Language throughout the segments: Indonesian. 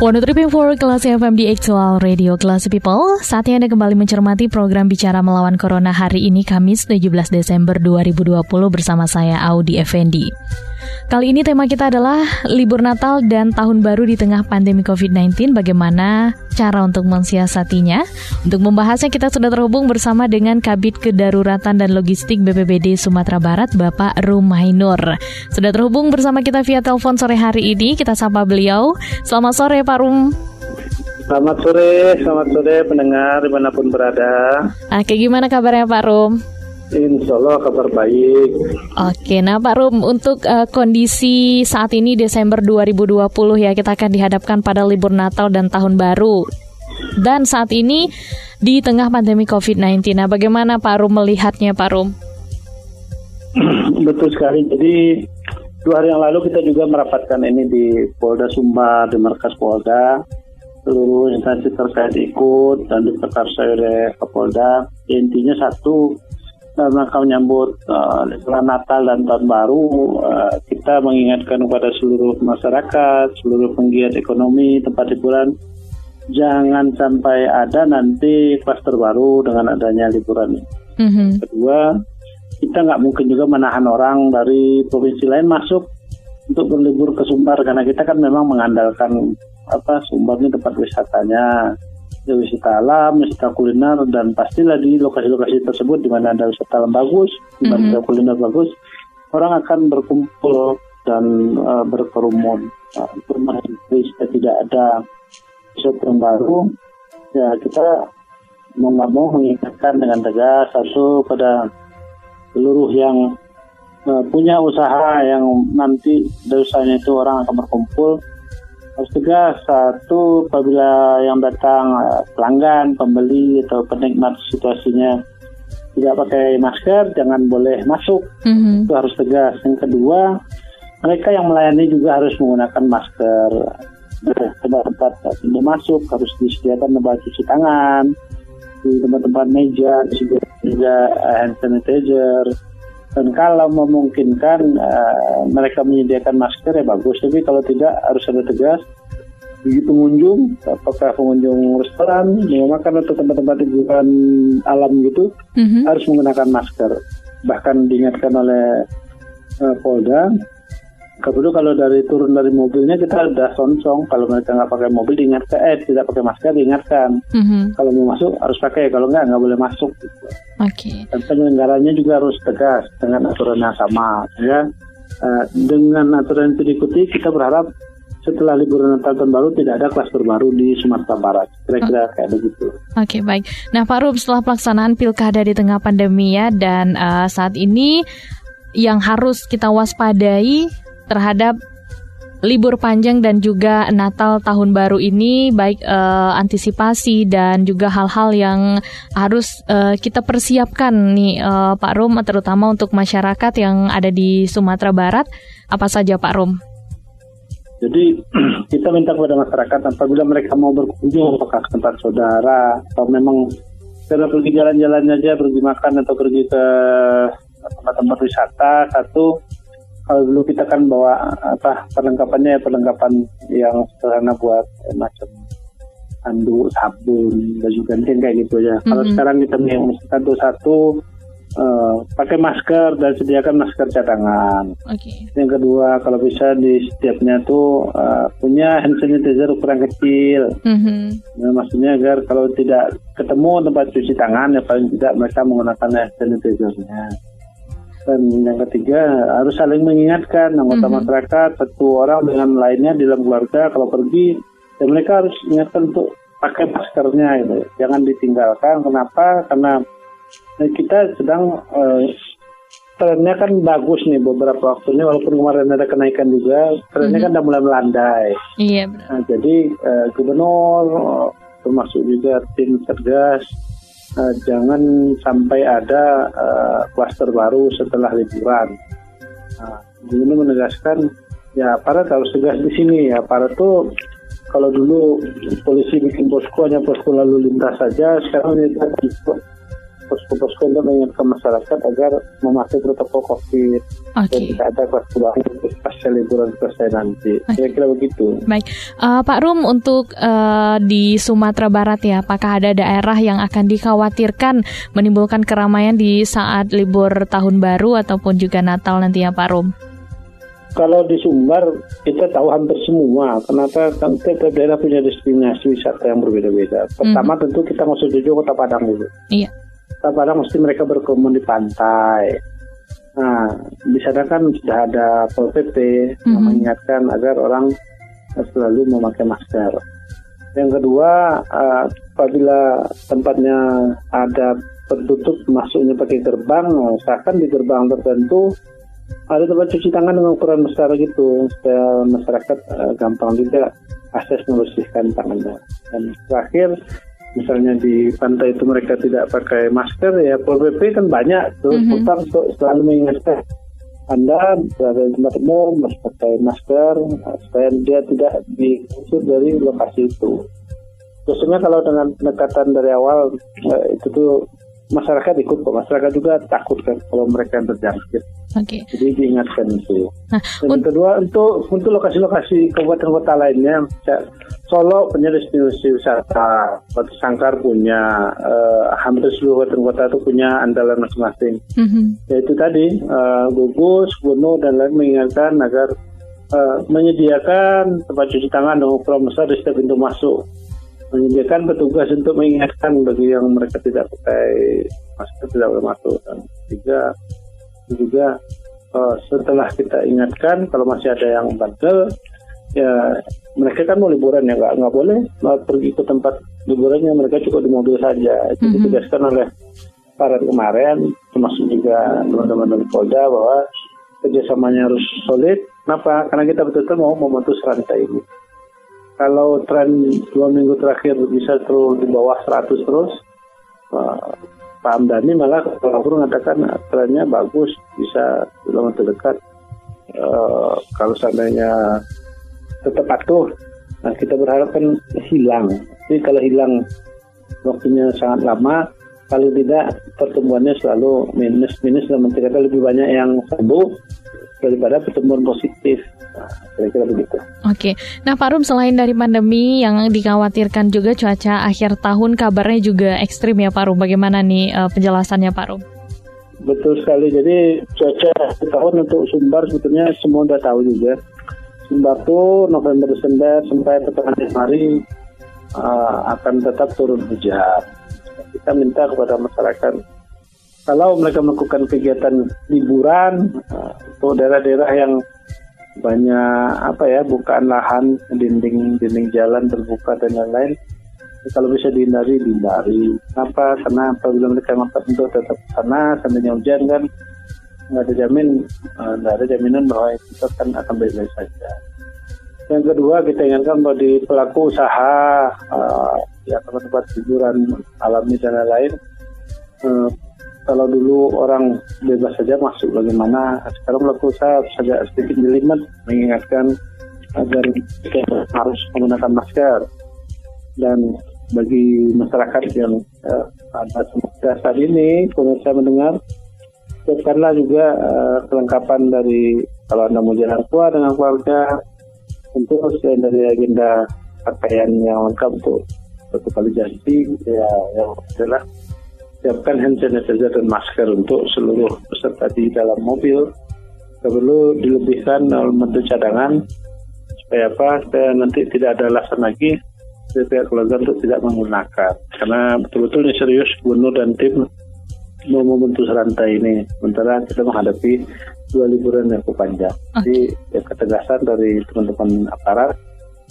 One for Kelas FM di Actual Radio Kelas People Saatnya Anda kembali mencermati program Bicara Melawan Corona hari ini Kamis 17 Desember 2020 bersama saya Audi Effendi Kali ini tema kita adalah libur Natal dan Tahun Baru di tengah pandemi COVID-19. Bagaimana cara untuk mensiasatinya? Untuk membahasnya kita sudah terhubung bersama dengan Kabit Kedaruratan dan Logistik BPBD Sumatera Barat, Bapak Rumainur. Sudah terhubung bersama kita via telepon sore hari ini. Kita sapa beliau. Selamat sore Rum. Selamat sore, selamat sore pendengar di mana pun berada. Oke, gimana kabarnya Pak Rum? Insya Allah kabar baik. Oke, nah Pak Rum, untuk uh, kondisi saat ini Desember 2020 ya, kita akan dihadapkan pada libur Natal dan Tahun Baru. Dan saat ini di tengah pandemi COVID-19, nah bagaimana Pak Rum melihatnya Pak Rum? Betul sekali, jadi dua hari yang lalu kita juga merapatkan ini di Polda Sumbar, di markas Polda, seluruh instansi terkait ikut dan diperkarsai oleh Kapolda. Intinya satu, dalam rangka menyambut uh, Natal dan Tahun Baru, uh, kita mengingatkan kepada seluruh masyarakat, seluruh penggiat ekonomi, tempat hiburan, jangan sampai ada nanti kluster baru dengan adanya liburan ini. Mm-hmm. Kedua, kita nggak mungkin juga menahan orang dari provinsi lain masuk untuk berlibur ke Sumbar karena kita kan memang mengandalkan apa Sumbar ini tempat wisatanya ya wisata alam, wisata kuliner dan pastilah di lokasi-lokasi tersebut di mana ada wisata alam bagus, di mana mm -hmm. kuliner bagus, orang akan berkumpul dan uh, berkerumun. Nah, jika tidak ada sesuatu yang baru, ya kita mau nggak mau mengingatkan dengan tegas satu pada seluruh yang uh, punya usaha yang nanti dari usahanya itu orang akan berkumpul harus tegas satu apabila yang datang eh, pelanggan, pembeli atau penikmat situasinya tidak pakai masker jangan boleh masuk mm-hmm. itu harus tegas. Yang kedua mereka yang melayani juga harus menggunakan masker tempat-tempat pintu masuk harus disediakan tempat cuci tangan di tempat-tempat meja juga, juga eh, hand sanitizer. Dan kalau memungkinkan uh, mereka menyediakan masker ya bagus. Tapi kalau tidak harus ada tegas. Bagi pengunjung apakah pengunjung restoran mau makan atau tempat-tempat hiburan alam gitu mm-hmm. harus menggunakan masker. Bahkan diingatkan oleh uh, Polda kalau kalau dari turun dari mobilnya kita udah sonsong kalau mereka nggak pakai mobil diingatkan eh tidak pakai masker diingatkan mm-hmm. kalau mau masuk harus pakai kalau nggak nggak boleh masuk gitu. Okay. Dan penyelenggaranya juga harus tegas dengan aturan yang sama ya. Uh, dengan aturan itu diikuti kita berharap setelah liburan Natal tahun baru tidak ada klaster baru di Sumatera Barat. Kira-kira kayak begitu. Oke, okay, baik. Nah, Pak Rum, setelah pelaksanaan pilkada di tengah pandemi ya dan uh, saat ini yang harus kita waspadai terhadap libur panjang dan juga Natal tahun baru ini baik uh, antisipasi dan juga hal-hal yang harus uh, kita persiapkan nih uh, Pak Rum terutama untuk masyarakat yang ada di Sumatera Barat apa saja Pak Rum? Jadi kita minta kepada masyarakat apabila mereka mau berkunjung apakah ke tempat saudara atau memang karena pergi jalan-jalan aja pergi makan atau pergi ke tempat-tempat wisata satu kalau dulu kita kan bawa apa perlengkapannya perlengkapan yang sederhana buat eh, macam handuk, sabun, baju ganti kayak gitu ya. Mm-hmm. Kalau sekarang kita yang satu satu uh, pakai masker dan sediakan masker cadangan. Okay. Yang kedua kalau bisa di setiapnya tuh uh, punya hand sanitizer ukuran kecil. Mm-hmm. Nah, maksudnya agar kalau tidak ketemu tempat cuci tangan ya paling tidak mereka menggunakan hand sanitizernya. Dan yang ketiga harus saling mengingatkan anggota mm-hmm. masyarakat satu orang dengan lainnya di dalam keluarga kalau pergi dan mereka harus ingatkan untuk pakai maskernya itu jangan ditinggalkan kenapa karena kita sedang uh, trennya kan bagus nih beberapa waktu ini walaupun kemarin ada kenaikan juga trennya mm-hmm. kan udah mulai melandai iya benar. Nah, jadi uh, gubernur termasuk juga tim satgas uh, jangan sampai ada uh, klaster baru setelah liburan. Nah, ini menegaskan ya aparat harus tegas di sini ya aparat tuh kalau dulu polisi bikin posko hanya posko lalu lintas saja sekarang ini posko-posko untuk mengingatkan masyarakat agar mematuhi protokol COVID okay. dan tidak ada kelas untuk pasca liburan selesai nanti. Okay. Kira-kira begitu. Baik, uh, Pak Rum untuk uh, di Sumatera Barat ya, apakah ada daerah yang akan dikhawatirkan menimbulkan keramaian di saat libur tahun baru ataupun juga Natal nanti ya Pak Rum? Kalau di Sumbar kita tahu hampir semua. Kenapa? Kan tiap daerah punya destinasi wisata yang berbeda-beda. Pertama mm -hmm. tentu kita masuk Jojo Kota Padang dulu. Iya. Kota Padang mesti mereka berkerumun di pantai. Nah, di sana kan sudah ada Pol PP mm-hmm. yang mengingatkan agar orang selalu memakai masker. Yang kedua, uh, apabila tempatnya ada tertutup masuknya pakai gerbang, usahakan di gerbang tertentu ada tempat cuci tangan dengan ukuran besar gitu supaya masyarakat uh, gampang juga akses membersihkan tangannya. Dan terakhir misalnya di pantai itu mereka tidak pakai masker ya Pol PP kan banyak tuh mm -hmm. untuk selalu mengingatkan anda berada di tempat umum harus pakai masker supaya dia tidak diusir dari lokasi itu. Biasanya kalau dengan pendekatan dari awal eh, itu tuh masyarakat ikut kok masyarakat juga takut kan kalau mereka terjangkit. Oke. Okay. Jadi diingatkan itu. Nah, Dan kedua untuk untuk lokasi-lokasi kabupaten kota lainnya, Solo punya destinasi wisata, Batu Sangkar punya, uh, hampir seluruh kota itu punya andalan masing-masing. Mm-hmm. Yaitu tadi uh, gugus, gunung dan lain mengingatkan agar uh, menyediakan tempat cuci tangan dan ukuran besar di setiap pintu masuk menyediakan petugas untuk mengingatkan bagi yang mereka tidak pakai masker tidak boleh masuk dan tiga juga uh, setelah kita ingatkan kalau masih ada yang bandel ya mereka kan mau liburan ya nggak nggak boleh mau pergi ke tempat liburannya mereka cukup di mobil saja itu mm -hmm. ditegaskan oleh para kemarin termasuk juga teman-teman dari Polda bahwa kerjasamanya harus solid kenapa karena kita betul-betul mau memutus rantai ini kalau tren dua minggu terakhir bisa terus di bawah 100 terus, uh, Pak Amdani malah kalau mengatakan trennya bagus, bisa dalam waktu dekat. Uh, kalau seandainya tetap patuh, nah kita berharap kan hilang. Jadi kalau hilang waktunya sangat lama, paling tidak pertumbuhannya selalu minus minus dan kata lebih banyak yang sembuh daripada pertumbuhan positif kira-kira begitu. Oke, nah Pak Rum selain dari pandemi yang dikhawatirkan juga cuaca akhir tahun kabarnya juga ekstrim ya Pak Rum. Bagaimana nih uh, penjelasannya Pak Rum? Betul sekali. Jadi cuaca akhir tahun untuk Sumbar sebetulnya semua udah tahu juga. Tuh November Desember sampai pertengahan Januari uh, akan tetap turun hujan. Kita minta kepada masyarakat kalau mereka melakukan kegiatan liburan uh, untuk daerah-daerah yang banyak apa ya bukaan lahan dinding dinding jalan terbuka dan lain-lain kalau bisa dihindari dihindari kenapa karena apabila mereka ngotot untuk tetap sana seandainya hujan kan nggak ada jamin eh, nggak ada jaminan bahwa itu kan akan baik-baik saja. Yang kedua kita ingatkan bahwa di pelaku usaha uh, ya tempat-tempat hiburan alami dan lain-lain uh, kalau dulu orang bebas saja masuk bagaimana? Sekarang pelaku usaha saja sedikit jelimet mengingatkan agar kita harus menggunakan masker. Dan bagi masyarakat yang uh, ada saat ini pemirsa mendengar siapkanlah juga uh, kelengkapan dari kalau anda mau jalan keluar dengan keluarga untuk selain dari agenda pakaian yang lengkap untuk satu kali jadi ya yang adalah siapkan hand sanitizer dan masker untuk seluruh peserta di dalam mobil. Perlu dilebihkan bentuk cadangan supaya apa? Supaya nanti tidak ada alasan lagi dari pihak keluarga untuk tidak menggunakan. Karena betul-betul ini serius gubernur dan tim mau memutus rantai ini. Sementara kita menghadapi dua liburan yang cukup panjang. Jadi ya, ketegasan dari teman-teman aparat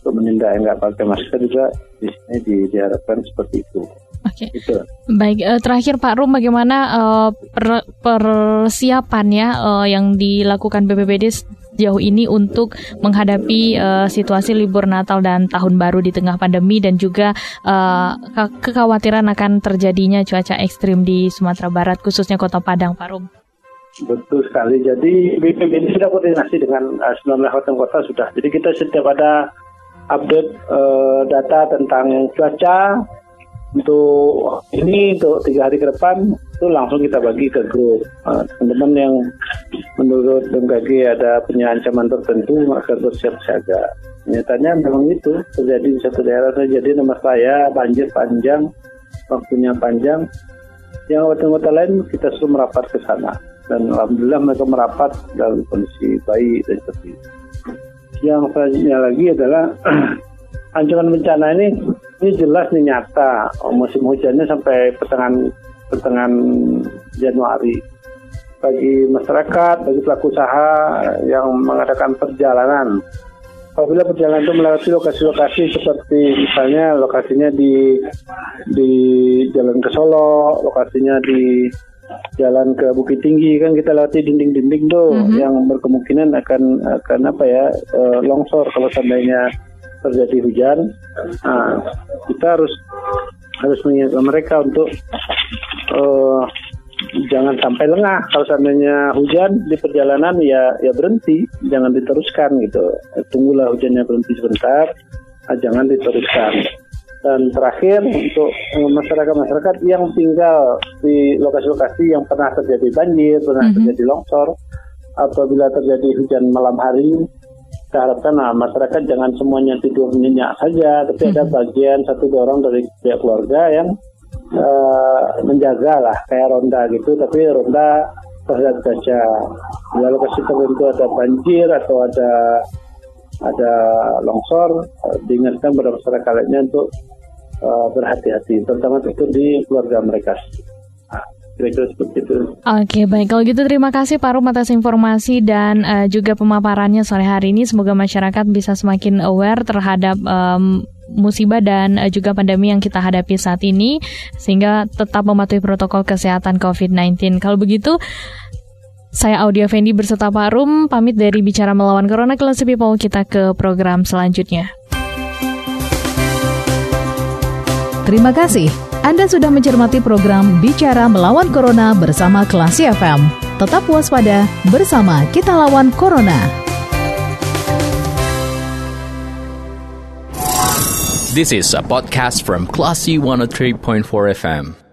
untuk menindak yang nggak pakai masker juga di sini di, diharapkan seperti itu. Oke. Okay. Gitu. Baik, uh, terakhir Pak Rum bagaimana uh, per, persiapan ya uh, yang dilakukan BPBD sejauh ini untuk menghadapi uh, situasi libur Natal dan Tahun Baru di tengah pandemi dan juga uh, kekhawatiran akan terjadinya cuaca ekstrim di Sumatera Barat khususnya Kota Padang, Pak Rum. Betul sekali. Jadi BPBD sudah koordinasi dengan uh, 19 kabupaten kota sudah. Jadi kita setiap ada update uh, data tentang cuaca untuk ini untuk tiga hari ke depan itu langsung kita bagi ke grup. Uh, teman-teman yang menurut BMKG ada punya ancaman tertentu maka bersiap siaga. Nyatanya memang itu terjadi di satu daerah terjadi nama saya banjir panjang waktunya panjang. Yang kota-kota lain kita suruh merapat ke sana. Dan alhamdulillah mereka merapat dalam kondisi baik dan seperti. Yang selanjutnya lagi adalah ancaman bencana ini ini jelas nih nyata. Musim hujannya sampai pertengahan pertengahan Januari. Bagi masyarakat bagi pelaku usaha yang mengadakan perjalanan. Apabila perjalanan itu melewati lokasi-lokasi seperti misalnya lokasinya di di Jalan ke Solo, lokasinya di jalan ke Bukit Tinggi kan kita lewati dinding-dinding tuh mm-hmm. yang berkemungkinan akan akan apa ya uh, longsor kalau seandainya terjadi hujan. Nah, kita harus harus mengingatkan mereka untuk uh, jangan sampai lengah kalau seandainya hujan di perjalanan ya ya berhenti jangan diteruskan gitu tunggulah hujannya berhenti sebentar nah, jangan diteruskan dan terakhir untuk masyarakat-masyarakat yang tinggal di lokasi-lokasi yang pernah terjadi banjir, pernah mm-hmm. terjadi longsor, apabila terjadi hujan malam hari, kita harapkan nah, masyarakat jangan semuanya tidur nyenyak saja, tapi mm-hmm. ada bagian satu orang dari pihak keluarga yang uh, menjaga lah kayak ronda gitu, tapi ronda terhadap saja. Bila lokasi tertentu ada banjir atau ada ada longsor, uh, diingatkan pada masyarakat lainnya untuk uh, berhati-hati, terutama itu di keluarga mereka. Kira-kira seperti itu. Oke, baik. Kalau gitu terima kasih Pak Rum atas informasi dan uh, juga pemaparannya sore hari ini. Semoga masyarakat bisa semakin aware terhadap um, musibah dan uh, juga pandemi yang kita hadapi saat ini sehingga tetap mematuhi protokol kesehatan COVID-19. Kalau begitu, saya Audio Fendi berserta Pak Rum pamit dari Bicara Melawan Corona Kelas People kita ke program selanjutnya. Terima kasih. Anda sudah mencermati program Bicara Melawan Corona bersama Klasi FM. Tetap waspada, bersama kita lawan Corona. This is a podcast from Classy 103.4 FM.